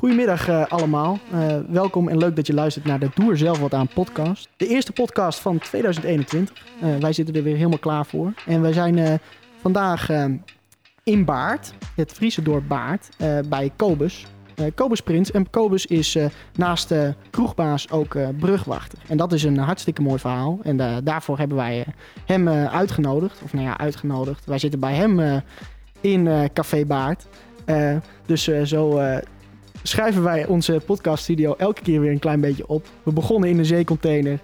Goedemiddag uh, allemaal. Uh, welkom en leuk dat je luistert naar de Doe er zelf wat aan podcast. De eerste podcast van 2021. Uh, wij zitten er weer helemaal klaar voor. En wij zijn vandaag in Baard, het Friese dorp Baard, bij Kobus. Kobus Prins. En Kobus is naast de kroegbaas ook brugwachter. En dat is een hartstikke mooi verhaal. En daarvoor hebben wij hem uitgenodigd. Of nou ja, uitgenodigd. Wij zitten bij hem in Café Baard. dus zo schrijven wij onze podcaststudio elke keer weer een klein beetje op. We begonnen in een zeecontainer,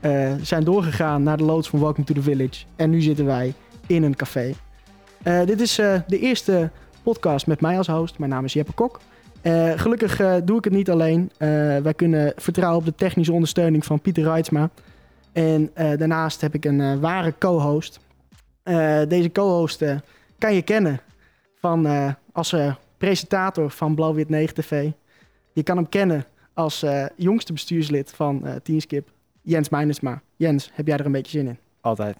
uh, zijn doorgegaan naar de loods van Welcome to the Village. En nu zitten wij in een café. Uh, dit is uh, de eerste podcast met mij als host. Mijn naam is Jeppe Kok. gelukkig doe ik het niet alleen. wij kunnen vertrouwen op de technische ondersteuning van Pieter Reitsma. En daarnaast heb ik een ware co-host. deze co-host kan je kennen van als presentator van Blauw-Wit 9 TV. Je kan hem kennen als uh, jongste bestuurslid van uh, Teamskip, Jens Meinersma. Jens, heb jij er een beetje zin in? Altijd.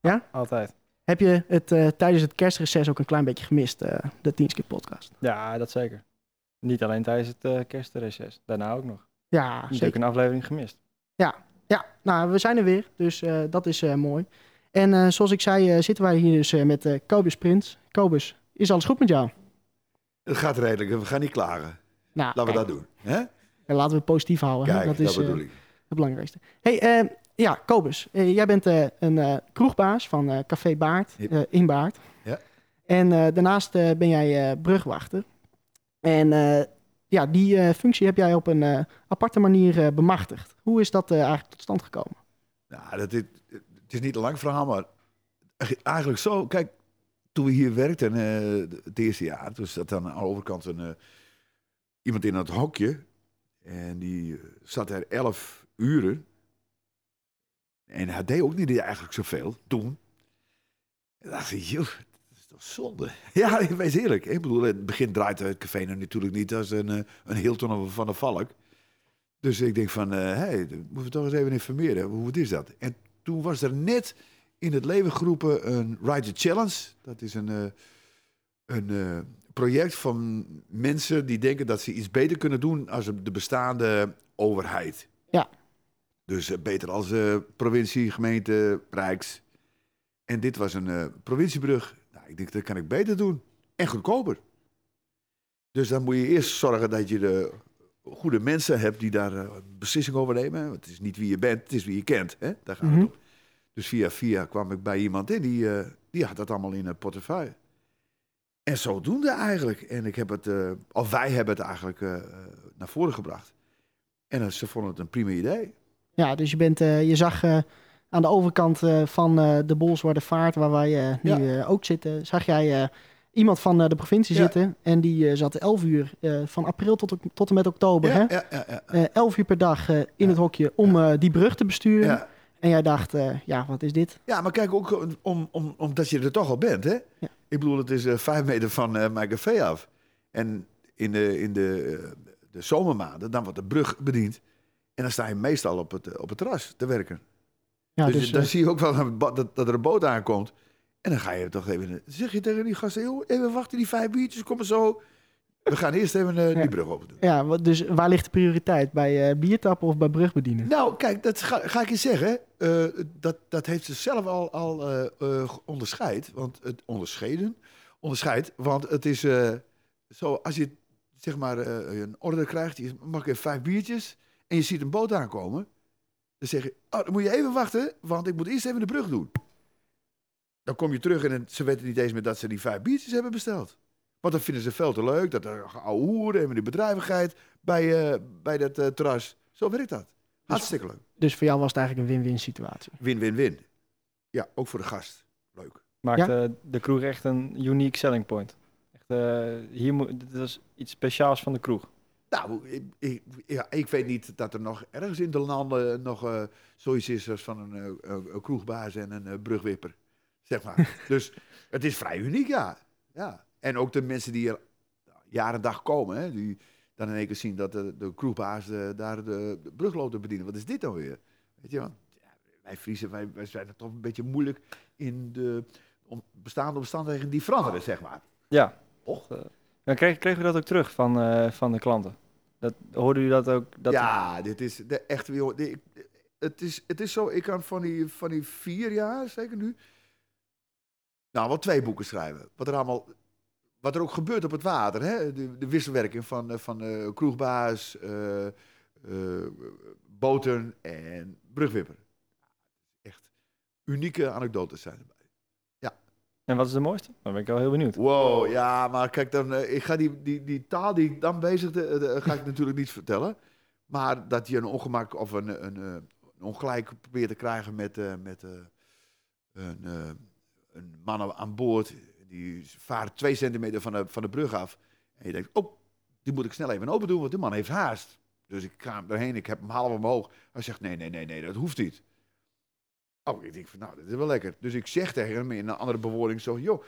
Ja? Altijd. Heb je het uh, tijdens het kerstreces ook een klein beetje gemist, de Teamskip podcast? Ja, dat zeker. Niet alleen tijdens het kerstreces, daarna ook nog. Ja, zeker. Een aflevering gemist. Ja, ja, nou, we zijn er weer, dus dat is mooi. En zoals ik zei, zitten wij hier dus met Kobus Prins. Kobus, is alles goed met jou? Het gaat redelijk we gaan niet klagen. Nou, laten we dat doen. Hè? En laten we het positief houden. Kijk, dat is dat bedoel ik. het belangrijkste. hey, uh, ja, Kobus, uh, jij bent een kroegbaas van Café Baard in Baard. Ja. En daarnaast ben jij brugwachter. En ja, die functie heb jij op een aparte manier bemachtigd. Hoe is dat eigenlijk tot stand gekomen? Nou, dat is, het is niet een lang verhaal, maar eigenlijk zo. Kijk, toen we hier werkten, uh, het eerste jaar, toen zat aan de overkant een, uh, iemand in het hokje. En die eh, zat er elf uren. En hij deed ook niet eigenlijk zoveel toen. En dacht ik, joh, dat is toch zonde. Ja, ik weet eerlijk. Ik bedoel, in het begin draait het café nu natuurlijk niet als een, een Hilton van de Valk. Dus ik denk van, hé, hey, moeten we toch eens even informeren. Hoe is dat? En toen was er net in het leven geroepen een Ride the Challenge. Dat is een, uh, een uh, project van mensen die denken dat ze iets beter kunnen doen als de bestaande overheid. Ja. Dus uh, beter als provincie, gemeente, rijks. En dit was een provinciebrug. Nou, ik denk dat kan ik beter doen. En goedkoper. Dus dan moet je eerst zorgen dat je de goede mensen hebt die daar beslissing over nemen. Het is niet wie je bent, het is wie je kent. Hè? Daar gaat mm -hmm. het om. Dus via via kwam ik bij iemand in, die, uh, die had dat allemaal in een portefeuille. En zodoende eigenlijk. En ik heb het, uh, of wij hebben het eigenlijk uh, naar voren gebracht. En ze vonden het een prima idee. Ja, dus je, bent, je zag aan de overkant van de Bolswarte Vaart, waar wij nu ja. ook zitten, zag jij iemand van de provincie ja. zitten. En die zat 11 uur van april tot, tot en met oktober. Ja, hè? Ja, ja, 11 uur per dag in het hokje om die brug te besturen. En jij dacht, uh, ja, wat is dit? Ja, maar kijk, ook om, om, omdat je er toch al bent, hè? Ja. Ik bedoel, het is uh, vijf meter van uh, mijn café af. En in de, in de, de zomermaanden, dan wordt de brug bediend. En dan sta je meestal op het, op het terras te werken. Ja, dus, dus dan zie je ook wel dat, dat er een boot aankomt. En dan ga je toch even... zeg je tegen die gasten, joh, even wachten, die vijf biertjes komen zo... We gaan eerst even uh, die brug open doen. Ja, dus waar ligt de prioriteit? Bij uh, biertappen of bij brugbedienen? Nou, kijk, dat ga, ga ik je zeggen. Uh, dat, dat heeft ze zelf al, al onderscheid. Want het onderscheiden. Onderscheid. Want het is zo, als je zeg maar een order krijgt, je mag even vijf biertjes. En je ziet een boot aankomen. Dan zeg je, oh, dan moet je even wachten, want ik moet eerst even de brug doen. Dan kom je terug en ze weten niet eens meer dat ze die vijf biertjes hebben besteld. Want dat vinden ze veel te leuk. Dat er oude hoeren en die bedrijvigheid bij, uh, bij dat uh, terras. Zo werkt dat. Hartstikke leuk. Dus voor jou was het eigenlijk een win-win situatie? Win-win-win. Ja, ook voor de gast. Leuk. Maakt ja? uh, de kroeg echt een unique selling point. Echt, hier moet, dit is iets speciaals van de kroeg. Nou, ik, ik, ja, ik weet niet dat er nog ergens in de landen nog zoiets is als van een, een kroegbaas en een brugwipper. Zeg maar. dus het is vrij uniek, ja. Ja. En ook de mensen die er jaren dag komen, hè, die dan in één keer zien dat de, de kroegbaas de, daar de, de brugloten bedienen. Wat is dit dan weer? Weet je, want ja, wij Friesen, wij, wij zijn er toch een beetje moeilijk in de om, bestaande omstandigheden die veranderen, zeg maar. Ja. Och. Uh, Dan kreeg, kregen we dat ook terug van, eh, van de klanten? Dat, hoorden jullie dat ook? Dat ja, dit is de echt weer. Het is, het is zo, ik kan van die, van die vier jaar, zeker nu, nou wel twee boeken schrijven. Wat er allemaal, wat er ook gebeurt op het water, hè? De, de wisselwerking van, eh, van eh, kroegbaas, eh, eh, boten en brugwipper. Echt unieke anekdotes zijn erbij. En wat is de mooiste? Dan ben ik wel heel benieuwd. Wow, ja, maar kijk, dan, ik ga die, die, die taal die ik dan bezigde, de- ga ik natuurlijk niet vertellen. Maar dat je een ongemak of een, een, een ongelijk probeert te krijgen met, met een, een man aan boord. Die vaart twee centimeter van de, van de brug af. En je denkt, oh, die moet ik snel even open doen, want die man heeft haast. Dus ik ga erheen, ik heb hem half omhoog. Hij zegt, nee, nee, nee, nee, dat hoeft niet. Oh, ik denk van, nou, dat is wel lekker. Dus ik zeg tegen hem in een andere bewoording zo, joh,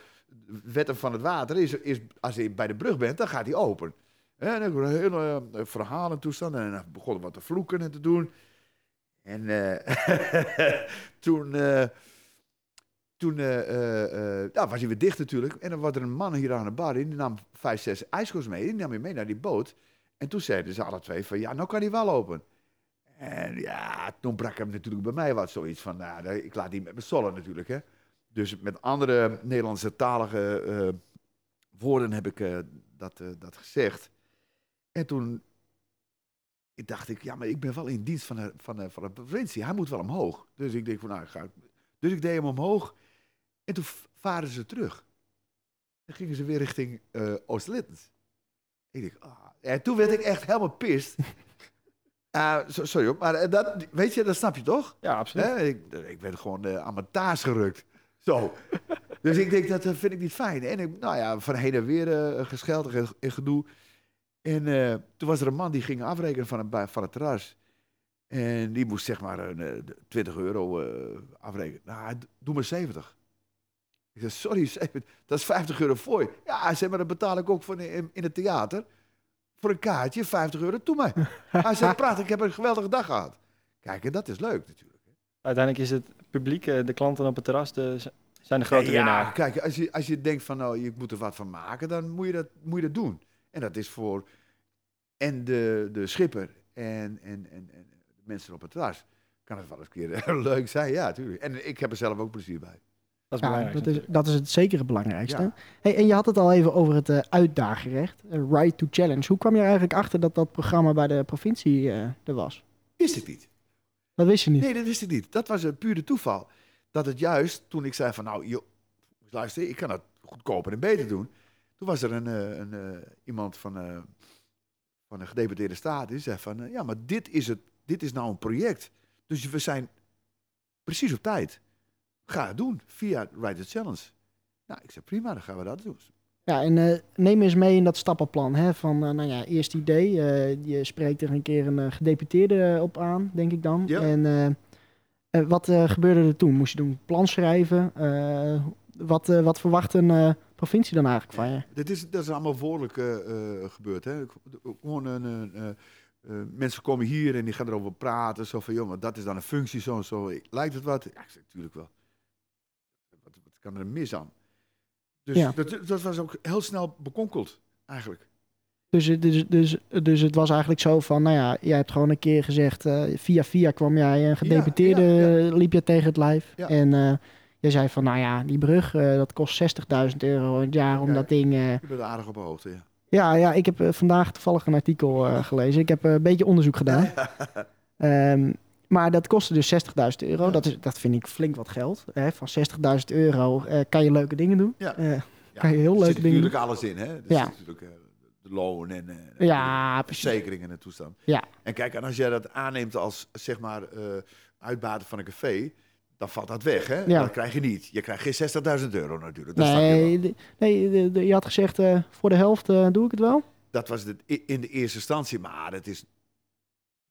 wetten van het water is, is als je bij de brug bent, dan gaat hij open. En dan een hele eh, verhaal en toestand. En dan begon hij wat te vloeken en te doen. En eh, toen, eh, toen eh, eh, nou, was hij weer dicht natuurlijk. En dan was er een man hier aan de bar, die nam vijf, zes ijskels mee. Die nam je mee naar die boot. En toen zeiden ze alle twee van, ja, nou kan hij wel open. En ja, toen brak hem natuurlijk bij mij wat zoiets van, nou, ik laat die met me sollen natuurlijk, hè. Dus met andere Nederlandse talige eh, woorden heb ik eh, dat, eh, dat gezegd. En toen dacht ik, ja, maar ik ben wel in dienst van de, van van de provincie. Hij moet wel omhoog. Dus ik denk van, nou, ik. Dus ik deed hem omhoog. En toen varen ze terug. Dan gingen ze weer richting eh Oost-Littens. Ik denk, ah. En toen werd ik echt helemaal pist. So- sorry hoor, maar eh, dat, weet je, dat snap je toch? Ja, absoluut. Ik, ik werd gewoon eh, aan mijn taas gerukt. Zo. dus ik denk, dat vind ik niet fijn. En ik, nou ja, van heen en weer eh gescheld en, en gedoe. En toen was er een man die ging afrekenen van, een, van het terras. En die moest zeg maar een, eh, 20 euro afrekenen. Nou, doe maar 70. Ik zei, sorry, 70, dat is 50 euro voor je. Ja, hij zei, maar dat betaal ik ook voor in, in het theater. Voor een kaartje, 50 euro, doe maar. Hij zei, praat, ik heb een geweldige dag gehad. Kijk, en dat is leuk natuurlijk. Uiteindelijk is het publiek, eh, de klanten op het terras, de, zijn de grote ja, winnaar. kijk, als je, als je denkt van nou, je moet er wat van maken, dan moet je dat, moet je dat doen. En dat is voor en de, de schipper en, en, en, en de mensen op het terras. Kan het wel eens een keer leuk zijn, ja, natuurlijk. En ik heb er zelf ook plezier bij. Dat is Ja, belangrijk. dat is, dat is het zeker het belangrijkste. Ja. Hey, en je had het al even over het uitdagenrecht, eh, Right to Challenge. Hoe kwam je er eigenlijk achter dat dat programma bij de provincie eh, er was? Wist ik niet. Dat wist je niet. Nee, dat wist ik niet. Dat was een pure toeval. Dat het juist, toen ik zei van nou, joh, luister, ik kan het goedkoper en beter doen. Toen was er een, een, iemand van, van een gedeputeerde staat die zei van, ja, maar dit is, het, dit is nou een project. Dus we zijn precies op tijd. Ga het doen via the Challenge. Nou, ik zei prima, dan gaan we dat doen. Ja, en eh, neem eens mee in dat stappenplan. Hè, van, eh, nou ja, eerst idee. eh, je spreekt er een keer een gedeputeerde op aan, denk ik dan. Ja. En wat gebeurde er toen? Moest je doen plan schrijven? Wat, wat verwacht een provincie dan eigenlijk van je? Dit is, dat is allemaal woordelijk eh, gebeurd. Hè? Gewoon een, mensen komen hier en die gaan erover praten. Zo van, joh, maar dat is dan een functie zo en zo. Lijkt het wat? Ja, ik zeg, natuurlijk wel. Kan er mis aan? Dus Ja. dat, dat was ook heel snel bekonkeld, eigenlijk. Dus, het- dus, dus, dus het was eigenlijk zo van, nou ja, jij hebt gewoon een keer gezegd, eh, via via kwam jij een gedeputeerde, ja, ja. eh, liep je tegen het lijf. En eh jij zei van, nou ja, die brug, eh, dat kost 60.000 euro het jaar om dat ding... eh, Je bent aardig op hoogte, ja. ja, ja, ik heb eh, vandaag toevallig een artikel eh, gelezen. Ik heb eh, een beetje onderzoek gedaan. Ehm, maar dat kostte dus 60.000 euro. Ja. Dat, is, dat vind ik flink wat geld. Hè? Van 60.000 euro eh, kan je leuke dingen doen. Ja. Eh, Kan je heel er leuke zit dingen natuurlijk alles in, hè? Ja. natuurlijk eh, de loon en eh, ja, verzekeringen en toestand. Ja. En kijk, en als jij dat aanneemt als, zeg maar, uitbater van een café, dan valt dat weg, hè? Ja. Dat krijg je niet. Je krijgt geen 60.000 euro natuurlijk. Dat snap je Nee, de- nee de- je had gezegd, voor de helft doe ik het wel. Dat was in de eerste instantie, maar het is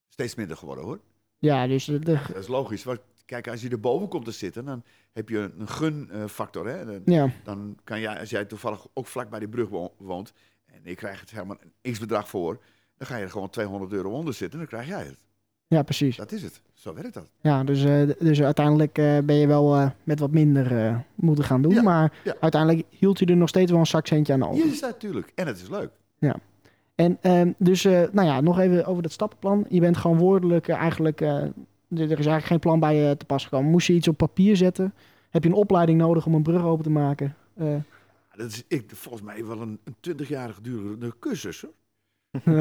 steeds minder geworden, hoor. Ja, dus de, de- Dat is logisch. Want, kijk, als je erboven komt te zitten, dan heb je een gunfactor, hè? Dan, ja, dan kan jij, als jij toevallig ook vlak bij die brug wo- woont, en ik krijg het helemaal een x-bedrag voor, dan ga je er gewoon 200 euro onder zitten en dan krijg jij het. Ja, precies. Dat is het. Zo werkt dat. Ja, dus, eh, dus uiteindelijk eh, ben je wel eh, met wat minder moeten gaan doen. Ja, maar ja. uiteindelijk hield je er nog steeds wel een zakcentje aan over. Dat natuurlijk. En het is leuk. En ehm, dus, eh, nou ja, nog even over dat stappenplan. Je bent gewoon woordelijk eh, eigenlijk... eh, er is eigenlijk geen plan bij je te pas gekomen. Moest je iets op papier zetten? Heb je een opleiding nodig om een brug open te maken? Dat is ik, volgens mij wel een, een 20-jarige durende cursus. Hoor. nee,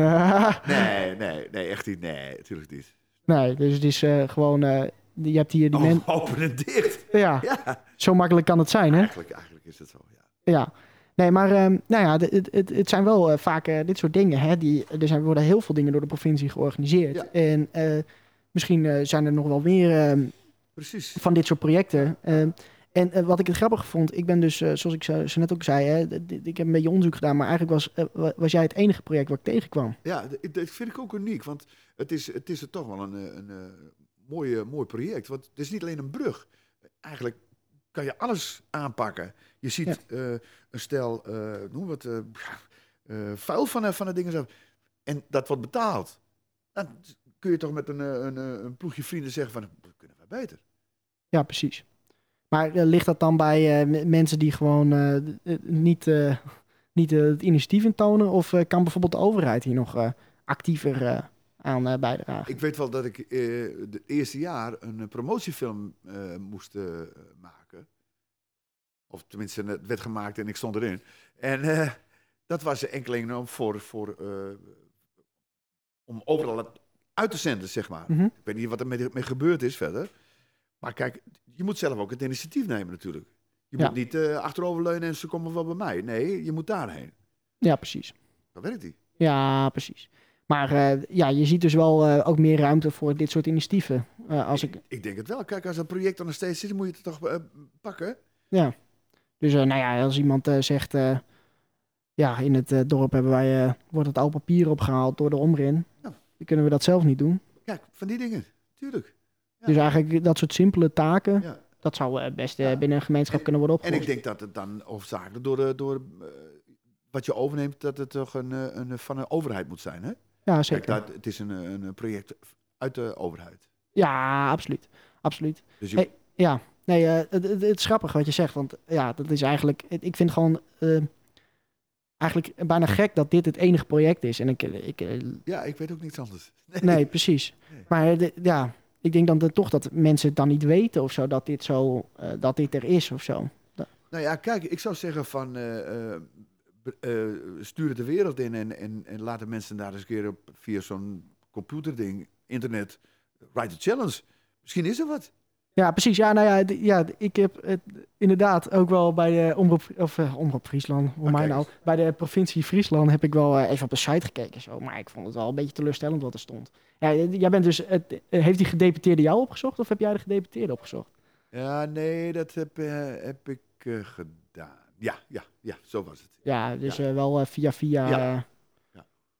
Nee, nee, nee, echt niet. Nee, natuurlijk niet. dus het is gewoon... je hebt hier die Oh, men... open en dicht. Ja, Ja, zo makkelijk kan het zijn, hè? eigenlijk, eigenlijk is het zo. Ja. Ja. Nee, maar ehm, nou ja, het, het, het zijn wel eh, vaak eh, dit soort dingen. Hè, die, er zijn, worden heel veel dingen door de provincie georganiseerd. Ja. En eh, misschien zijn er nog wel meer ehm, Precies. van dit soort projecten. Ehm, en wat ik het grappig vond, ik ben dus, zoals ik zo, zo net ook zei, hè, ik heb een beetje onderzoek gedaan, maar eigenlijk was, wa- was jij het enige project waar ik tegenkwam. Ja, dat vind ik ook uniek. Want het is, het is er toch wel een, een, eh, mooie, mooi project. Want het is niet alleen een brug. Eigenlijk kan je alles aanpakken. Je ziet Ja. eh, een stel, eh noem het, eh, vuil van, de- van de dingen. En dat wordt betaald. Dan kun je toch met een, een, een ploegje vrienden zeggen van, dat kunnen wij beter. Ja, precies. Maar ligt dat dan bij mensen die gewoon niet, niet het initiatief intonen? Of eh, kan bijvoorbeeld de overheid hier nog actiever aan bijdragen? Ik weet wel dat ik het eerste jaar een promotiefilm moest maken. Of tenminste, het werd gemaakt en ik stond erin. En eh, dat was enkeling om voor, voor eh, om overal uit te zenden, zeg maar. Mhm. Ik weet niet wat er mee, mee gebeurd is verder. Maar kijk, je moet zelf ook het initiatief nemen natuurlijk. Je Ja. moet niet eh, achteroverleunen en ze komen wel bij mij. Nee, je moet daarheen. Ja, precies. Dat werkt die. Ja, precies. Maar ja, je ziet dus wel ook meer ruimte voor dit soort initiatieven. Als ik, Ik denk het wel. Kijk, als een project er nog steeds zit, dan moet je het toch pakken. ja. Dus eh, nou ja, als iemand eh, zegt... eh, ja, in het dorp hebben wij, wordt het oud papier opgehaald door de omrin. Ja. Dan kunnen we dat zelf niet doen. Kijk, van die dingen. Tuurlijk. Ja. Dus eigenlijk dat soort simpele taken... Ja. Dat zou best binnen een gemeenschap En- kunnen worden En opgelost. ik denk dat het dan hoofdzakelijk door, de, door wat je overneemt, dat het toch een, een, van een overheid moet zijn. Hè? Ja, Kijk, zeker. dat, het is een, een een project uit de overheid. Ja, absoluut. Absoluut. Dus je, Hey. Ja, nee, eh, het, het, het is grappig wat je zegt. Want ja, dat is eigenlijk... Ik vind gewoon... eh, eigenlijk bijna gek dat dit het enige project is. En ik... ik eh, ja, ik weet ook niets anders. nee, precies. Nee. Maar de- ja, ik denk dan toch dat mensen het dan niet weten of zo. Dat dit, zo, dat dit er is of zo. Nou ja, kijk, ik zou zeggen van stuur het de wereld in en, en, en laat de mensen daar eens een keer op, via zo'n computerding, internet, write a challenge. Misschien is er wat. Ja, precies. Ja, nou ja, ja ik heb het inderdaad ook wel bij de Omroep, of, eh, Omroep Friesland, hoe mij nou, bij de provincie Friesland heb ik wel eh, even op de site gekeken. Zo, maar ik vond het wel een beetje teleurstellend wat er stond. Ja, jij bent dus, het, eh, heeft die gedeputeerde jou opgezocht of heb jij de gedeputeerde opgezocht? Ja, nee, dat heb, heb ik gedaan. Ja, ja, ja, zo was het. Ja, dus Ja. wel via via. Ja.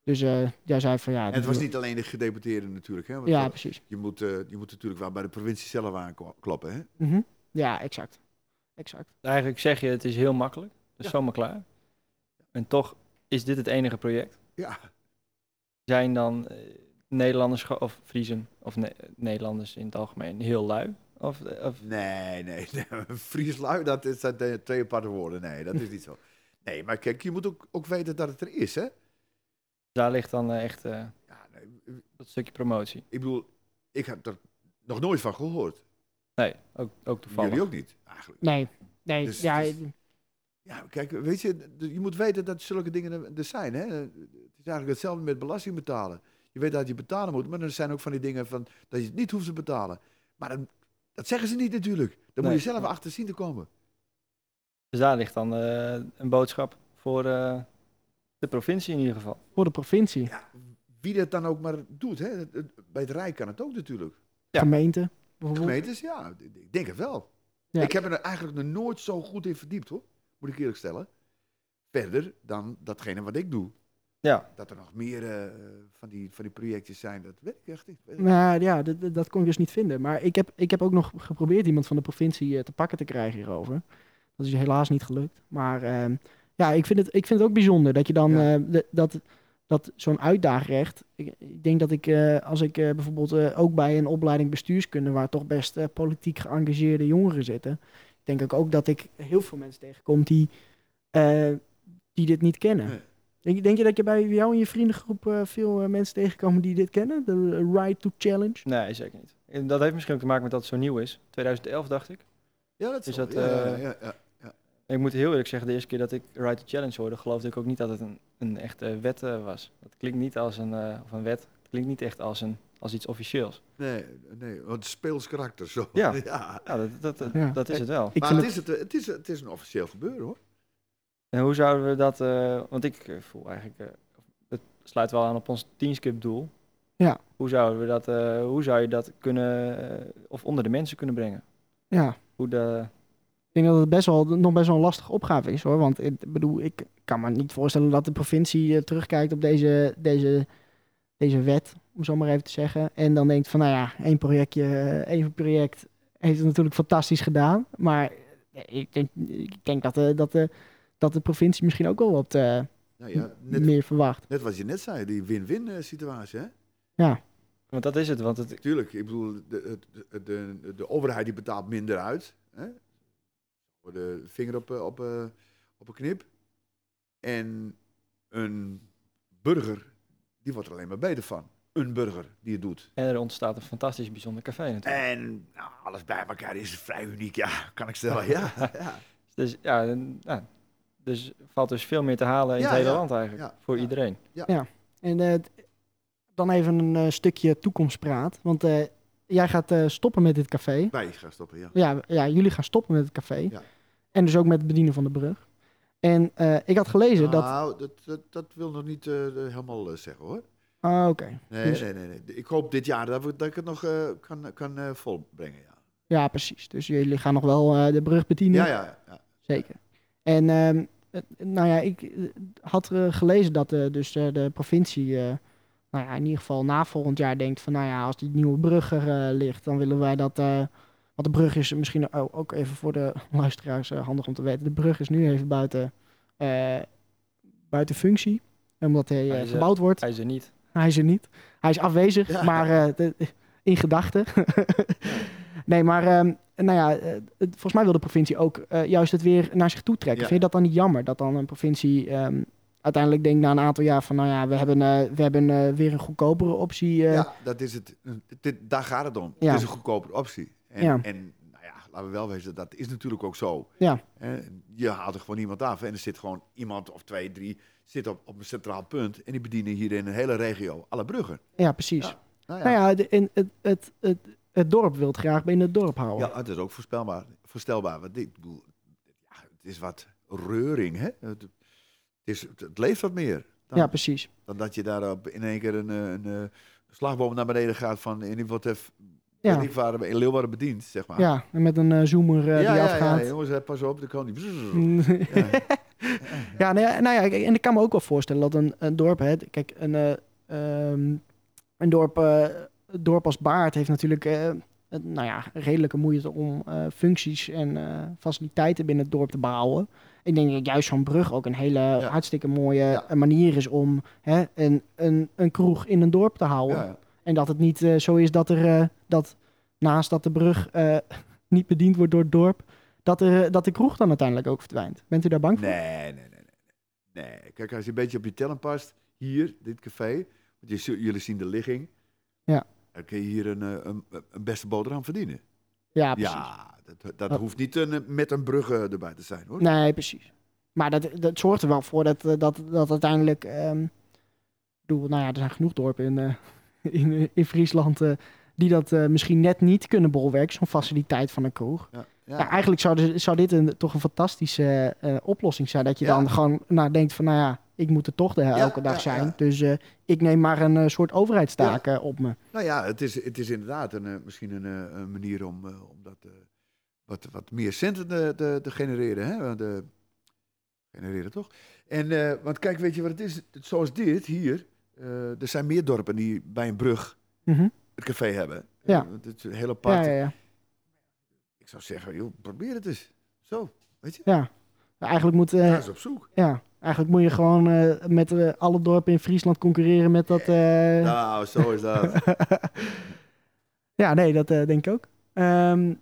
Ja. Dus jij zei van ja. En het was niet alleen de gedeputeerde natuurlijk. Hè, want Ja, precies. je, moet, eh, je moet natuurlijk wel bij de provincie zelf aankloppen. Hè? Mhm. Ja, exact. Exact. Eigenlijk zeg je, het is heel makkelijk. Het is Ja. zomaar klaar. En toch is dit het enige project. Ja, Zijn dan eh, Nederlanders of Friesen of Ne- Nederlanders in het algemeen heel lui? Of, of nee, nee. nee. Frieslui, dat is dat, twee aparte woorden. Nee, dat is niet zo. Nee, maar kijk, je moet ook, ook weten dat het er is. Hè? Daar ligt dan eh, echt eh, Ja, nee, dat stukje promotie. ik bedoel, ik heb er nog nooit van gehoord. Nee, ook, ook toevallig. Jullie ook niet, eigenlijk. Nee, nee, Dus ja, is- Ja, kijk, weet je, je moet weten dat zulke dingen er- zijn. Hè? Het is eigenlijk hetzelfde met belasting betalen. Je weet dat je betalen moet, maar er zijn ook van die dingen van dat je het niet hoeft te betalen. Maar dan, dat zeggen ze niet natuurlijk. Dan moet je zelf achter zien te komen. Dus daar ligt dan eh, een boodschap voor eh, de provincie in ieder geval. voor de provincie, Ja, wie dat dan ook maar doet. Hè? Bij het Rijk kan het ook natuurlijk. Ja. gemeente bijvoorbeeld. Gemeentes, ja, ik denk het wel. Ja. Ik heb er eigenlijk nog nooit zo goed in verdiept hoor. Moet ik eerlijk stellen. Verder dan datgene wat ik doe. Ja, Dat er nog meer eh, van, die, van die projectjes zijn, dat weet ik echt niet. Nou ja, dat, dat- dat kon ik dus niet vinden. Maar ik heb, ik heb ook nog geprobeerd iemand van de provincie eh, te pakken te krijgen hierover. Dat is helaas niet gelukt. Maar ehm, ja, ik vind, het, ik vind het ook bijzonder dat je dan Ja. eh, de- dat dat zo'n uitdaagrecht. Ik, ik denk dat ik, eh, als ik eh, bijvoorbeeld eh, ook bij een opleiding bestuurskunde, waar toch best eh, politiek geëngageerde jongeren zitten, denk ik ook dat ik heel veel mensen tegenkom die, eh, die dit niet kennen. Nee. Denk, denk je dat je bij jou in je vriendengroep eh, veel mensen tegenkomen die dit kennen? De Right to Challenge? Nee, zeker niet. En dat heeft misschien ook te maken met dat het zo nieuw is. 2011 dacht ik. Ja, dat Is zal- dat, ja, ja, eh, ja, ja. En ik moet heel eerlijk zeggen, de eerste keer dat ik Right to Challenge hoorde, geloofde ik ook niet dat het een, een echte wet eh, was. Dat klinkt niet als een, eh, of een wet. Het klinkt niet echt als, een, als iets officieels. Nee, nee, want het speels karakter zo. Ja. ja. Ja, dat, dat, dat, Ja. dat is het wel. Ik maar het is, het, het, is, het is een officieel gebeuren hoor. En hoe zouden we dat, eh, want ik eh, voel eigenlijk, eh, het sluit wel aan op ons teamskip doel. Ja. Hoe zouden we dat, eh, hoe zou je dat kunnen, eh, of onder de mensen kunnen brengen? Ja, Hoe de, ik denk dat het best wel, nog best wel een lastige opgave is hoor. Want ik bedoel, ik kan me niet voorstellen dat de provincie eh, terugkijkt op deze, deze, deze wet, om zo maar even te zeggen. En dan denkt van, nou ja, één projectje, eh, één project heeft het natuurlijk fantastisch gedaan. Maar eh, ik denk, ik denk dat, de, dat, de, dat de provincie misschien ook wel wat eh, Nou ja, net, meer verwacht. net wat je net zei, die win-win situatie hè. Ja, want dat is het, want het, Tuurlijk, ik bedoel, de, de, de, de overheid die betaalt minder uit. Hè? Voor de vinger op, eh, op, eh, op een knip. En een burger, die wordt er alleen maar beter van. Een burger die het doet. en er ontstaat een fantastisch bijzonder café natuurlijk. En nou, alles bij elkaar is vrij uniek, ja, kan ik stellen. Ja, ja. Dus ja, en, ja, dus valt dus veel meer te halen in Ja, het hele ja, land eigenlijk, ja, voor ja. iedereen. en eh, dan even een eh, stukje toekomstpraat. Want eh, jij gaat eh, stoppen met dit café. Wij gaan stoppen, ja. Ja, ja, jullie gaan stoppen met het café. En dus ook met het bedienen van de brug. En eh, ik had gelezen dat... Nou, dat, dat, dat wil nog niet eh, helemaal eh, zeggen hoor. Ah, oké. Nee, Dus- nee, nee, nee. Ik hoop dit jaar dat, we, dat ik het nog kan, kan volbrengen, ja. Ja, precies. Dus jullie gaan nog wel de brug bedienen. Ja, ja, ja. Zeker. En ehm, eh, nou ja, ik had gelezen dat dus de provincie, nou ja, in ieder geval na volgend jaar denkt van, nou ja, als die nieuwe brug er ligt, dan willen wij dat. Want de brug is misschien ook even voor de luisteraars eh, handig om te weten. De brug is nu even buiten, eh, buiten functie, omdat hij eh, Hij is, gebouwd wordt. Hij is er niet. Hij is er niet. Hij is afwezig, Ja. maar eh, de- in gedachten. nee, maar ehm, nou ja, het- volgens mij wil de provincie ook eh, juist het weer naar zich toe trekken. Ja. Vind je dat dan niet jammer dat dan een provincie ehm, uiteindelijk denkt na een aantal jaar van, nou ja, we hebben, eh, we hebben eh, weer een goedkopere optie. eh, Ja, dat is het. Dit- daar gaat het om. Ja. Het is een goedkopere optie. En, Ja. en nou ja, laten we wel wezen, dat is natuurlijk ook zo. Ja. Je haalt er gewoon iemand af en er zit gewoon iemand of twee, drie zit op, op een centraal punt en die bedienen hier in een hele regio alle bruggen. ja, precies. Ja. Nou Nou ja, de, in, het, het, het, het dorp wil het graag binnen het dorp houden. Ja, het is ook voorspelbaar, voorstelbaar. Want ik bedoel, ja, het is wat reuring, hè? Het, is, het leeft wat meer dan, Ja, precies. dan dat je daar op in één keer een, eh, een, eh, slagboom naar beneden gaat van en die wordt Ja. in Leeuwarden, in Leeuwarden bediend, zeg maar. Ja, en met een eh, zoomer eh, ja, die ja, afgaat. ja, jongens, pas op, dan kan die. ja. ja, nou ja, nou en ik kan me ook wel voorstellen dat een, een dorp, hè, kijk, een, eh, ehm, een dorp, dorp als Baard heeft natuurlijk, nou ja, redelijke moeite om functies en faciliteiten binnen het dorp te bouwen. Ik denk dat juist zo'n brug ook een hele hartstikke mooie manier is om hè, een, een, een kroeg in een dorp te houden. En dat het niet eh, zo is dat er eh, dat naast dat de brug eh, niet bediend wordt door het dorp, dat, er, dat de kroeg dan uiteindelijk ook verdwijnt. Bent u daar bang voor? nee, nee, nee, nee. Nee, kijk, als je een beetje op je tellen past, hier, dit café, want je, jullie zien de ligging. Ja. Dan kun je hier een, een, een beste boterham verdienen. Ja, precies. Ja, dat, dat Oh. hoeft niet een, met een brug erbij te zijn, hoor. Nee, precies. Maar dat, dat zorgt er wel voor dat, dat, dat uiteindelijk. ehm, ik bedoel, nou ja, er zijn genoeg dorpen in, in, in Friesland. eh, die dat eh, misschien net niet kunnen bolwerken, zo'n faciliteit van een kroeg. Ja, Ja. ja. eigenlijk zou, zou dit een, toch een fantastische eh, oplossing zijn. Dat je dan gewoon nou, denkt van, nou ja, ik moet er toch de, elke dag zijn. Dus eh, ik neem maar een eh, soort overheidstaak eh, op me. Nou ja, het is, het is inderdaad een, eh, misschien een, eh, een manier om, eh, om dat, eh, wat, wat meer centen te, genereren. Hè? Eh, genereren toch? En, eh, want kijk, weet je wat het is? Zoals dit hier, eh, er zijn meer dorpen die bij een brug Mhm. het café hebben. Ja. Eh, het is een hele Ja, apart. ja, ja. Ik zou zeggen, joh, probeer het eens. Zo, weet je? ja. Eigenlijk moet, eh, Ga eens op zoek. ja, eigenlijk moet je gewoon eh, met eh, alle dorpen in Friesland concurreren met dat... eh, Nou, zo is dat. ja, nee, dat eh, denk ik ook. Ehm,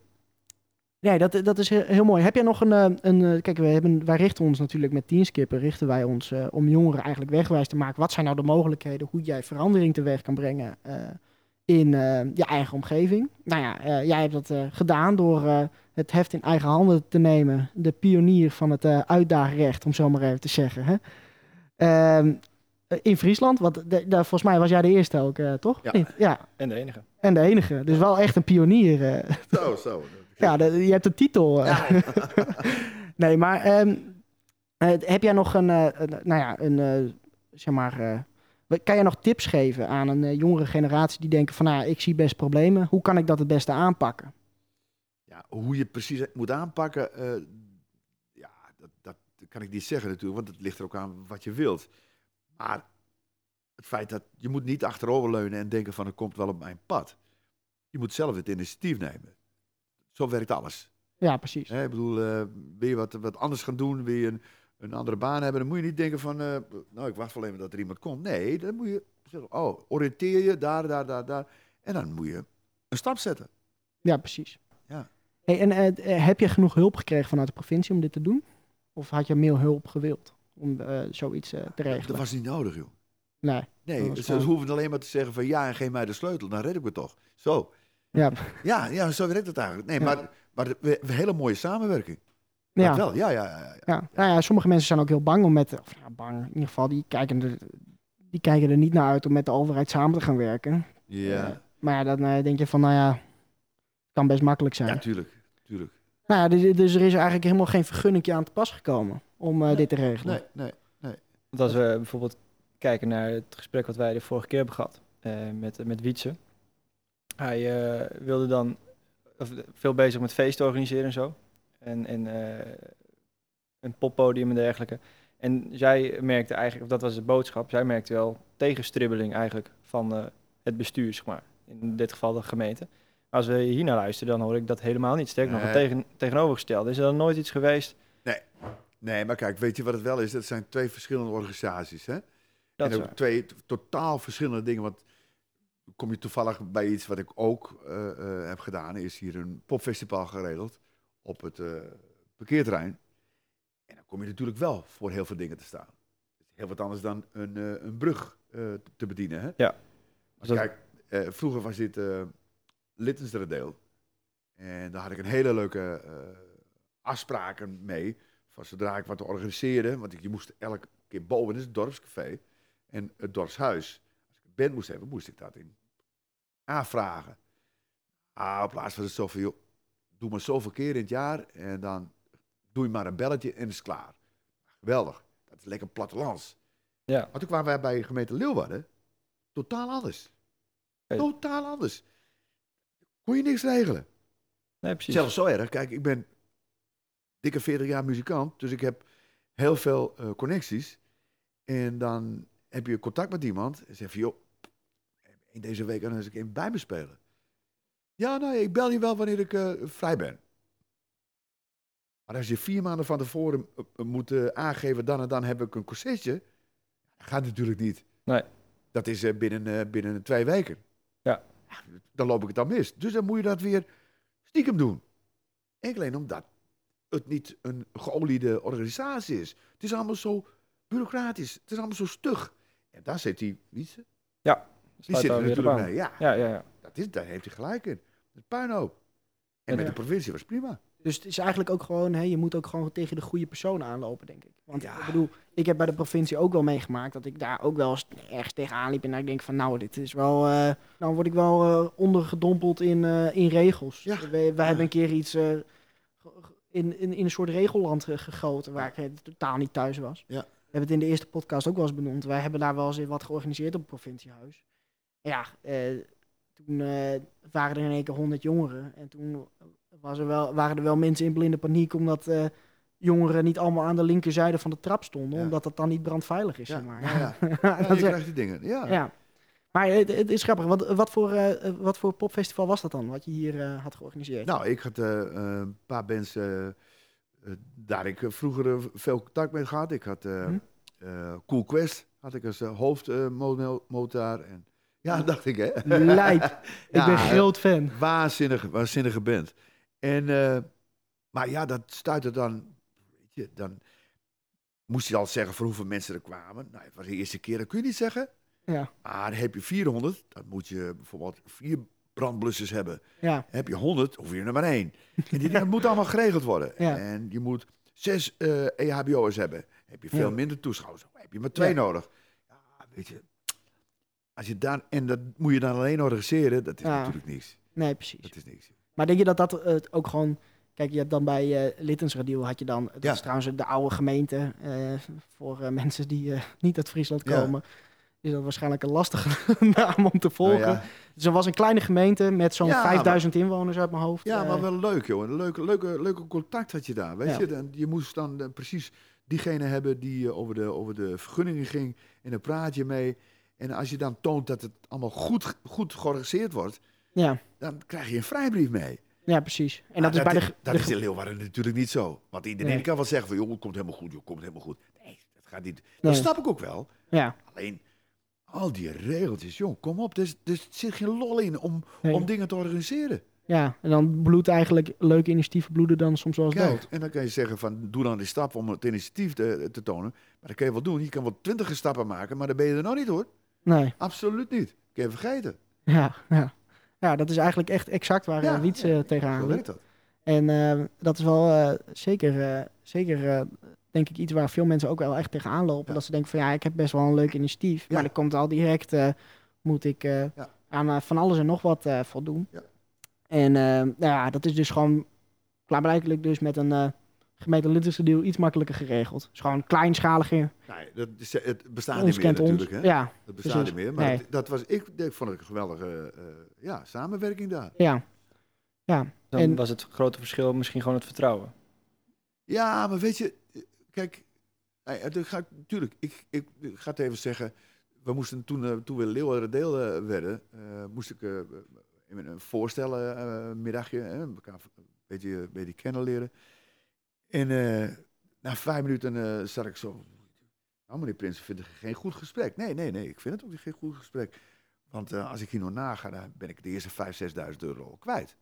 nee, dat, dat is heel, mooi. Heb jij nog een... eh, een eh, kijk, we hebben, wij richten ons natuurlijk met Teamskipper... richten wij ons eh, om jongeren eigenlijk wegwijs te maken. Wat zijn nou de mogelijkheden? Hoe jij verandering teweeg kan brengen eh, in eh, je eigen omgeving? Nou ja, eh, jij hebt dat eh, gedaan door eh, het heft in eigen handen te nemen. De pionier van het eh uitdaagrecht, om zo maar even te zeggen. Hè? Ehm, eh, in Friesland, want de, de- volgens mij was jij de eerste ook, eh, toch? Ja. Ja, En de enige. en de enige. Dus wel echt een pionier. eh. Zo, zo. Ja, de- je hebt de titel. eh. nee, maar ehm, eh, heb jij nog een, eh, nou ja, een, eh, zeg maar, eh, kan jij nog tips geven aan een jongere generatie die denken van, nou, ik zie best problemen. Hoe kan ik dat het beste aanpakken? Ja, hoe je het precies moet aanpakken, eh, ja, dat, dat kan ik niet zeggen natuurlijk, want het ligt er ook aan wat je wilt. Maar het feit dat je moet niet achteroverleunen en denken van het komt wel op mijn pad. Je moet zelf het initiatief nemen. Zo werkt alles. Ja, precies. Hè, ik bedoel, eh, wil je wat, wat anders gaan doen, wil je een, een andere baan hebben, dan moet je niet denken van, eh, nou ik wacht wel even dat er iemand komt. Nee, dan moet je zeggen, oh, oriënteer je daar, daar, daar, daar. En dan moet je een stap zetten. Ja, precies. Ja. Hey, en eh, heb je genoeg hulp gekregen vanuit de provincie om dit te doen? Of had je meer hulp gewild om zoiets te Dat regelen? was niet nodig, joh. Nee. Nee, Dat ze gewoon- hoeven alleen maar te zeggen van ja en geef mij de sleutel, dan red ik het toch. Zo. Ja, Ja, ja zo werkt het eigenlijk. Nee, Ja. maar, maar we hebben een hele mooie samenwerking. ja. Dat wel, ja, ja, ja. ja. Ja, nou ja, sommige mensen zijn ook heel bang om met, of ja, bang, in ieder geval, die kijken, er, die kijken er niet naar uit om met de overheid samen te gaan werken. Ja, Eh, maar ja, dan eh, denk je van, nou ja, kan best makkelijk zijn. ja tuurlijk, tuurlijk. Nou ja, dus, dus er is eigenlijk helemaal geen vergunningje aan te pas gekomen om eh, Nee, dit te regelen. Nee, nee. Want als we bijvoorbeeld kijken naar het gesprek wat wij de vorige keer hebben gehad eh, met, met Wietse. Hij eh, wilde dan of, eh, veel bezig met feesten organiseren en zo. En, en eh, een poppodium en dergelijke. En zij merkte eigenlijk, of dat was de boodschap, zij merkte wel tegenstribbeling eigenlijk van het bestuur, zeg maar. In dit geval de gemeente. Maar als we hier naar luisteren, dan hoor ik dat helemaal niet. Sterker nog, Nee. tegen, tegenovergestelde. Is er dan nooit iets geweest? Nee, maar kijk, weet je wat het wel is? Dat zijn twee verschillende organisaties, hè? Dat en ook twee totaal verschillende dingen. Want kom je toevallig bij iets wat ik ook eh, eh, heb gedaan, is hier een popfestival geregeld op het eh, parkeerterrein. En dan kom je natuurlijk wel voor heel veel dingen te staan. Het is heel wat anders dan een, een brug te bedienen. Hè? Ja. Maar Dus dat- kijk, vroeger was dit uh, deel. En daar had ik een hele leuke afspraken mee. Van zodra ik wat organiseerde, want ik, je moest elke keer boven, het dorpscafé en het dorpshuis. Band moest hebben, moest ik dat in aanvragen. Ah, op plaats van het zo van, joh, doe maar zoveel keer in het jaar en dan doe je maar een belletje en is klaar. Geweldig, dat is lekker plattelands. Ja. Maar toen kwamen wij bij gemeente Leeuwarden, totaal anders. Hey. Totaal anders. Kon je niks regelen. Nee, precies. Zelfs zo erg. Kijk, ik ben dikke 40 jaar muzikant, dus ik heb heel veel eh, connecties. En dan heb je contact met iemand en zeg je, joh, in deze week eens een keer bij me spelen. Ja, nou, ik bel je wel wanneer ik eh, vrij ben. Maar als je vier maanden van tevoren eh, eh, moet aangeven, dan en dan heb ik een concertje, gaat natuurlijk niet. Nee. Dat is binnen, binnen twee weken. Ja. Dan loop ik het dan mis. Dus dan moet je dat weer stiekem doen. Enkel alleen omdat het niet een geoliede organisatie is. Het is allemaal zo bureaucratisch. Het is allemaal zo stug. En daar zit die, wie is ze? Die Sluit zit er natuurlijk mee. Ja, Ja, ja, ja. dat is, daar heeft hij gelijk in. Het puinhoop. En Ja. met de provincie was prima. Dus het is eigenlijk ook gewoon, hè, je moet ook gewoon tegen de goede persoon aanlopen, denk ik. Want Ja. ik bedoel, ik heb bij de provincie ook wel meegemaakt dat ik daar ook wel eens ergens tegenaan liep. En ik denk van, nou, dit is wel, eh nou word ik wel eh, ondergedompeld in, eh, in regels. Ja. Wij, hebben een keer iets eh, in, in, in een soort regelland ge- gegoten waar ik totaal niet thuis was. Ja. We hebben het in de eerste podcast ook wel eens benoemd. Wij hebben daar wel eens wat georganiseerd op het provinciehuis. Ja, eh, toen eh, waren er in één keer honderd jongeren. En toen was er wel, waren er wel mensen in blinde paniek omdat eh, jongeren niet allemaal aan de linkerzijde van de trap stonden. Ja. Omdat dat dan niet brandveilig is, Ja, zeg maar. ja, ja. Ja, je krijgt die dingen. Ja. ja. Maar het, het is grappig. Wat, wat, voor, wat voor popfestival was dat dan, wat je hier had georganiseerd? Nou, ik had een paar bands daar ik vroeger veel contact mee gehad. Ik had Hm. Cool Quest, had ik als hoofdmotor. en ja, dacht ik, hè? Lijp. Ik Ja, ben groot fan. Waanzinnige, waanzinnige band. En, eh, maar ja, dat stuitte dan, weet je, dan moest je al zeggen voor hoeveel mensen er kwamen. Nou, het was de eerste keer, dat kun je niet zeggen. Ja, Maar heb je 400, dan moet je bijvoorbeeld vier brandblussers hebben. ja, Heb je 100, hoef je er maar één. En die dingen moeten allemaal geregeld worden. Ja. En je moet zes eh EHBO'ers hebben. Heb je veel minder toeschouwers. Heb je maar twee nodig. Ja, weet je. Als je daar, en dat moet je dan alleen organiseren, dat is Ja. natuurlijk niks. nee, precies. Dat is niks. Maar denk je dat dat eh, ook gewoon... Kijk, je hebt dan bij eh Littensradiel had je dan... Dat Ja. is trouwens de oude gemeente. eh, voor mensen die niet uit Friesland komen. Is dat waarschijnlijk een lastige naam om te volgen. Nou ja. Dus was een kleine gemeente met zo'n Ja, 5000 inwoners uit mijn hoofd. Ja, maar wel leuk, joh. Een leuke, leuke, leuke contact had je daar. Weet je, dan, je moest dan precies diegene hebben die over, de, over de vergunningen ging. En dan praat je mee. En als je dan toont dat het allemaal goed, goed georganiseerd wordt, ja, dan krijg je een vrijbrief mee. ja, precies. En Maar dat is bij de... dat de is in Leeuwarden natuurlijk niet zo. Want iedereen Nee. kan wel zeggen van, joh, het komt helemaal goed, joh, het komt helemaal goed. Nee, dat gaat niet. Nee. Dat snap ik ook wel. Ja, Alleen, al die regeltjes, joh, kom op. Er, is- er zit geen lol in om, nee. om dingen te organiseren. ja, en dan bloedt eigenlijk leuke initiatieven bloeden dan soms wel eens Kijk, dood. en dan kan je zeggen van, doe dan die stap om het initiatief te, te tonen. Maar dat kan je wel doen. Je kan wel twintig stappen maken, maar dan ben je er nog niet hoor. Nee, Absoluut niet. Kun je vergeten. ja, ja. Ja, dat is eigenlijk echt exact waar Ja, ja, Wiets ja, eh, Zo tegenaan loopt. dat. En eh, dat is wel eh, zeker, eh, zeker eh, denk ik, iets waar veel mensen ook wel echt tegenaan lopen. Ja. Dat ze denken van ja, ik heb best wel een leuk initiatief. Ja. Maar er komt al direct, eh, moet ik eh, Ja. aan eh, van alles en nog wat eh, voldoen. Ja. En eh, nou ja, dat is dus gewoon klaarblijkelijk dus met een gemeente Litterse deal iets makkelijker geregeld. Dus gewoon kleinschaliger. Nee, dat is, het bestaat ons niet meer kent ons. natuurlijk. Hè? Ja, Dat bestaat precies. niet meer. Maar Nee. dat, dat was, ik, ik vond het een geweldige eh, ja, samenwerking daar. ja. Ja, Dan En- was het grote verschil misschien gewoon het vertrouwen. Ja, maar weet je, kijk, ik, natuurlijk, ik, ik, ik ga het even zeggen. We moesten toen, eh, toen we Leeuwarden deel eh, werden, eh, moest ik een voorstellen middagje, hè, elkaar een beetje, een beetje kennen leren. En eh, na vijf minuten eh zat ik zo, nou meneer Prins, ik vind het geen goed gesprek. Nee, nee, nee, ik vind het ook geen goed gesprek. Want eh, als ik hier nog naga, dan ben ik de eerste 5.000, 6.000 euro al kwijt.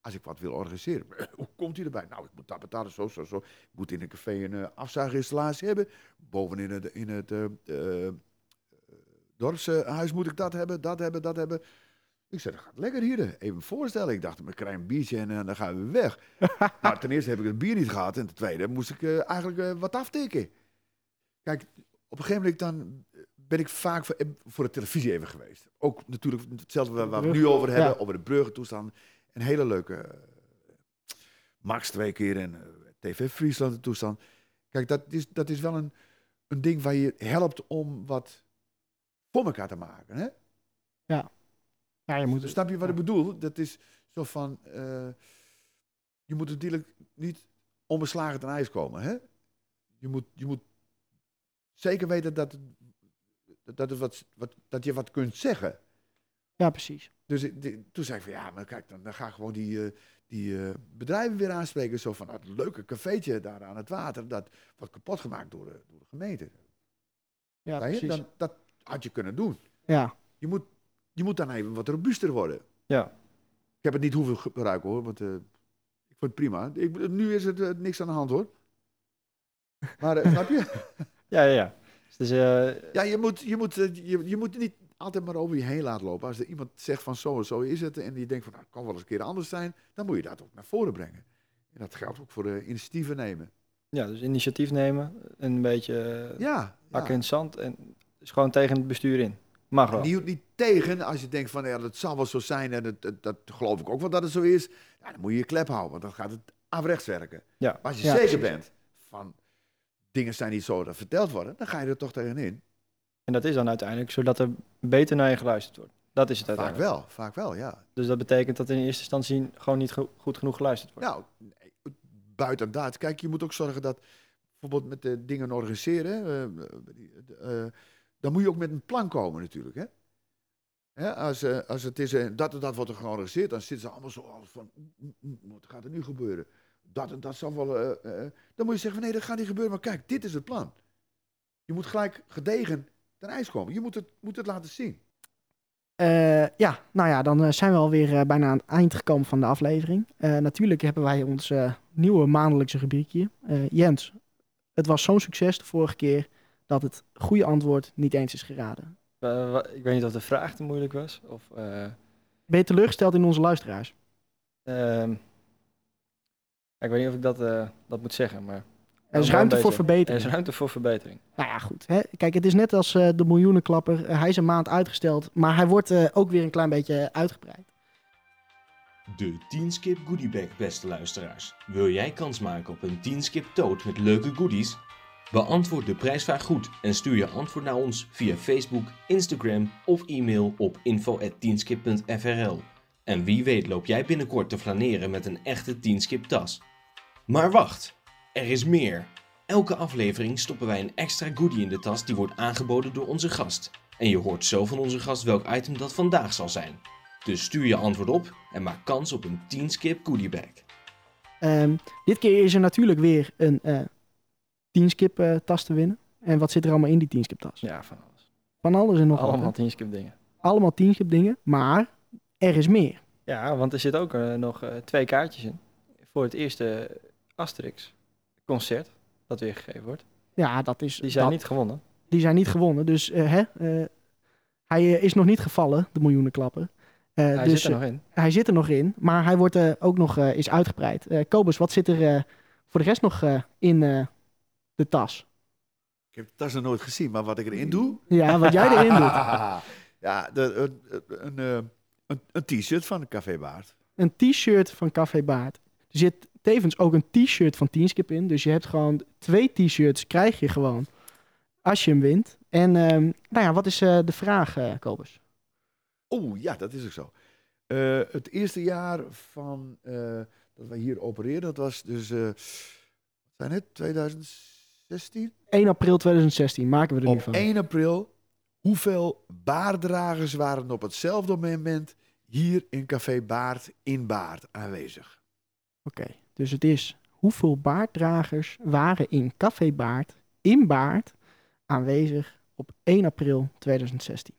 Als ik wat wil organiseren. Hoe komt u erbij? Nou, ik moet dat betalen, zo, zo, zo. Ik moet in een café een uh, afzuiginstallatie hebben. Bovenin in het uh, uh, dorpshuis moet ik dat hebben, dat hebben, dat hebben. Ik zei, dat gaat lekker hier. Even voorstellen. Ik dacht, ik krijg een biertje en uh, dan gaan we weg. maar ten eerste heb ik het bier niet gehad. En ten tweede moest ik uh, eigenlijk uh, wat aftikken. Kijk, op een gegeven moment dan ben ik vaak voor, voor de televisie even geweest. Ook natuurlijk hetzelfde waar, waar we het nu over hebben, ja. over de bruggentoestand. Een hele leuke Max twee keer en TV Friesland de toestand. Kijk, dat is, dat is wel een, een ding waar je helpt om wat voor elkaar te maken. Hè? Ja. Ja je moet... Snap je wat ik bedoel? Dat is zo van, uh, je moet natuurlijk niet onbeslagen ten ijs komen. Hè? Je, moet, je moet zeker weten dat, dat, het wat, wat, dat je wat kunt zeggen. Ja, precies. Dus die, toen zei ik van ja, maar kijk, dan, dan ga ik gewoon die, uh, die uh, bedrijven weer aanspreken. Zo van dat leuke cafeetje daar aan het water, dat wordt kapot gemaakt door de, door de gemeente. Ja, precies. Dan, dat had je kunnen doen. Ja. Je moet, je moet dan even wat robuuster worden. Ja. Ik heb het niet hoeven gebruiken hoor, want uh, ik vond het prima. Ik, nu is het uh, niks aan de hand hoor. Maar uh, snap je? Ja, ja, ja. Dus, ja, je moet, je, moet, je, je moet niet altijd maar over je heen laten lopen. Als er iemand zegt van zo en zo is het en die denkt van nou, het kan wel eens een keer anders zijn, dan moet je dat ook naar voren brengen. En dat geldt ook voor de initiatieven nemen. Ja, dus initiatief nemen en een beetje ja, in het zand en dus gewoon tegen het bestuur in. Mag wel. Niet, niet tegen als je denkt van ja, dat zal wel zo zijn en dat, dat, dat geloof ik ook wel dat het zo is. Ja, dan moet je je klep houden, want dan gaat het averechts werken. Ja. Maar als je ja, zeker precies. bent van dingen zijn niet zo dat verteld worden, dan ga je er toch tegenin. En dat is dan uiteindelijk zodat er beter naar je geluisterd wordt. Dat is het Vaak wel, vaak wel, ja. Dus dat betekent dat in eerste instantie gewoon niet go goed genoeg geluisterd wordt. Nou, nee, buiten dat. Kijk, je moet ook zorgen dat bijvoorbeeld met de dingen organiseren, uh, uh, dan moet je ook met een plan komen natuurlijk. Hè? Als, uh, als het is, dat en dat wordt er georganiseerd, dan zitten ze allemaal zo van, wat gaat er nu gebeuren? dat en dat zal wel... eh, eh, dan moet je zeggen van nee, dat gaat niet gebeuren. Maar kijk, dit is het plan. Je moet gelijk gedegen ten ijs komen. Je moet het, moet het laten zien. Eh, ja, nou ja, dan eh, zijn we alweer eh, bijna aan het eind gekomen van de aflevering. Eh, natuurlijk hebben wij ons eh, nieuwe maandelijkse rubriekje. Eh, Jens, het was zo'n succes de vorige keer dat het goede antwoord niet eens is geraden. Wa- ik weet niet of de vraag te moeilijk was. Of, eh, Ben je teleurgesteld in onze luisteraars? ehm, ik weet niet of ik dat, eh, dat moet zeggen, maar... Er is ruimte voor verbetering. Er is ruimte voor verbetering. Nou ja, goed. Hè? Kijk, het is net als eh, de miljoenenklapper. Eh, hij is een maand uitgesteld, maar hij wordt eh, ook weer een klein beetje uitgebreid. De 10 Skip Goodiebag, beste luisteraars. Wil jij kans maken op een 10 Skip tote met leuke goodies? Beantwoord de prijsvraag goed en stuur je antwoord naar ons via Facebook, Instagram of e-mail op info@10skip.frl. En wie weet loop jij binnenkort te flaneren met een echte 10 Skip tas. Maar wacht, er is meer. Elke aflevering stoppen wij een extra goodie in de tas die wordt aangeboden door onze gast. En je hoort zo van onze gast welk item dat vandaag zal zijn. Dus stuur je antwoord op en maak kans op een 10 skip goodiebag. Ehm, dit keer is er natuurlijk weer een eh 10 skip eh, tas te winnen. En wat zit er allemaal in die 10 skip tas? Ja, van alles. Van alles en nog wat. Allemaal teamskip dingen. Allemaal 10 skip dingen, maar er is meer. Ja, want er zit ook eh, nog eh, twee kaartjes in. Voor het eerste Asterix concert dat weer gegeven wordt. Ja, dat is. Die zijn dat- niet gewonnen. die zijn niet gewonnen. Dus hè, hij is nog niet gevallen, de miljoenenklapper. Eh Hij dus zit er nog in. hij zit er nog in, maar hij wordt ook nog is uitgebreid. Kobus, wat zit er voor de rest nog in de tas? Ik heb de tas nog nooit gezien, maar wat ik erin doe... Ja, wat jij erin doet. ja, de, een, een, eh, een, een t-shirt van Café Baard. Een t-shirt van Café Baard. Er zit tevens ook een t-shirt van Teamskip in. Dus je hebt gewoon twee t-shirts krijg je gewoon als je hem wint. En ehm, nou ja, wat is eh, de vraag, eh Kobus? Oeh, ja, dat is ook zo. Eh, het eerste jaar van eh, dat wij hier opereerden, dat was dus, eh, wat zijn het, 2016? 1 april 2016 maken we er nu Op van. 1 april, hoeveel baarddragers waren op hetzelfde moment hier in Café Baard in Baard aanwezig? Oké, dus het is hoeveel baarddragers waren in Café Baard, in Baard, aanwezig op 1 april 2016?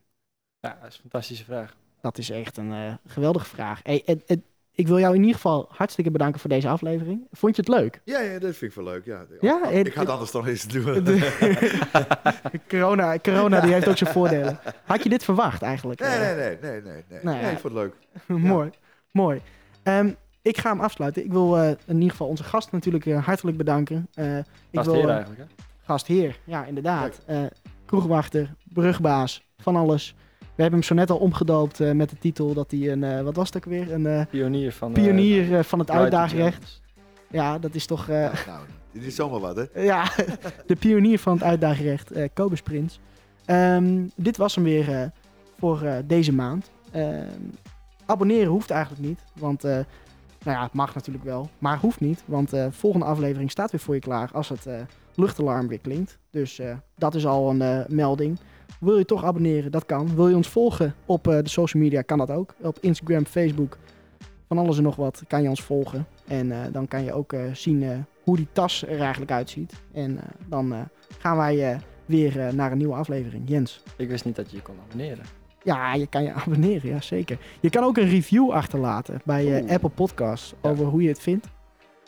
Ja, dat is een fantastische vraag. Dat is echt een eh, geweldige vraag. Hey, en- en ik wil jou in ieder geval hartstikke bedanken voor deze aflevering. Vond je het leuk? Ja, ja dat vind ik wel leuk. Ja, Ja, en- ik ga het anders toch eens doen. corona, corona die heeft ook zijn voordelen. Had je dit verwacht eigenlijk? Nee, Eh, nee, nee, nee, nee, nee. Nou nee ik vond het leuk. mooi, mooi. Ehm, ik ga hem afsluiten. Ik wil eh, in ieder geval onze gast natuurlijk eh, hartelijk bedanken. Eh, ik Gastheer wil, eigenlijk, hè? gastheer, ja inderdaad. Eh, kroegwachter, brugbaas, van alles. We hebben hem zo net al omgedoopt eh, met de titel dat hij een, eh, wat was het ook weer? Een eh, Pionier van... pionier eh, van het uitdaagrecht. Challenge. Ja, dat is toch... eh, Ja, nou, dit is zomaar wat, hè? ja, de pionier van het uitdaagrecht, eh Kobus Prins. Ehm, dit was hem weer eh, voor eh, deze maand. Ehm, abonneren hoeft eigenlijk niet, want eh, nou ja, het mag natuurlijk wel, maar hoeft niet, want de volgende aflevering staat weer voor je klaar als het eh, luchtalarm weer klinkt. Dus eh, dat is al een eh, melding. Wil je toch abonneren? Dat kan. Wil je ons volgen op eh, de social media? Kan dat ook. Op Instagram, Facebook, van alles en nog wat kan je ons volgen. En eh, dan kan je ook eh, zien hoe die tas er eigenlijk uitziet. En dan gaan wij weer naar een nieuwe aflevering. Jens. Ik wist niet dat je je kon abonneren. Ja, je kan je abonneren, ja zeker. Je kan ook een review achterlaten bij. Apple Podcasts Ja. over hoe je het vindt.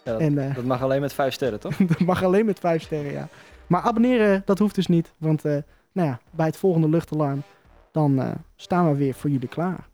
Ja, dat, En dat mag alleen met vijf sterren, toch? dat mag alleen met vijf sterren, ja. Maar abonneren, dat hoeft dus niet. Want nou ja, bij het volgende luchtalarm, dan eh, staan we weer voor jullie klaar.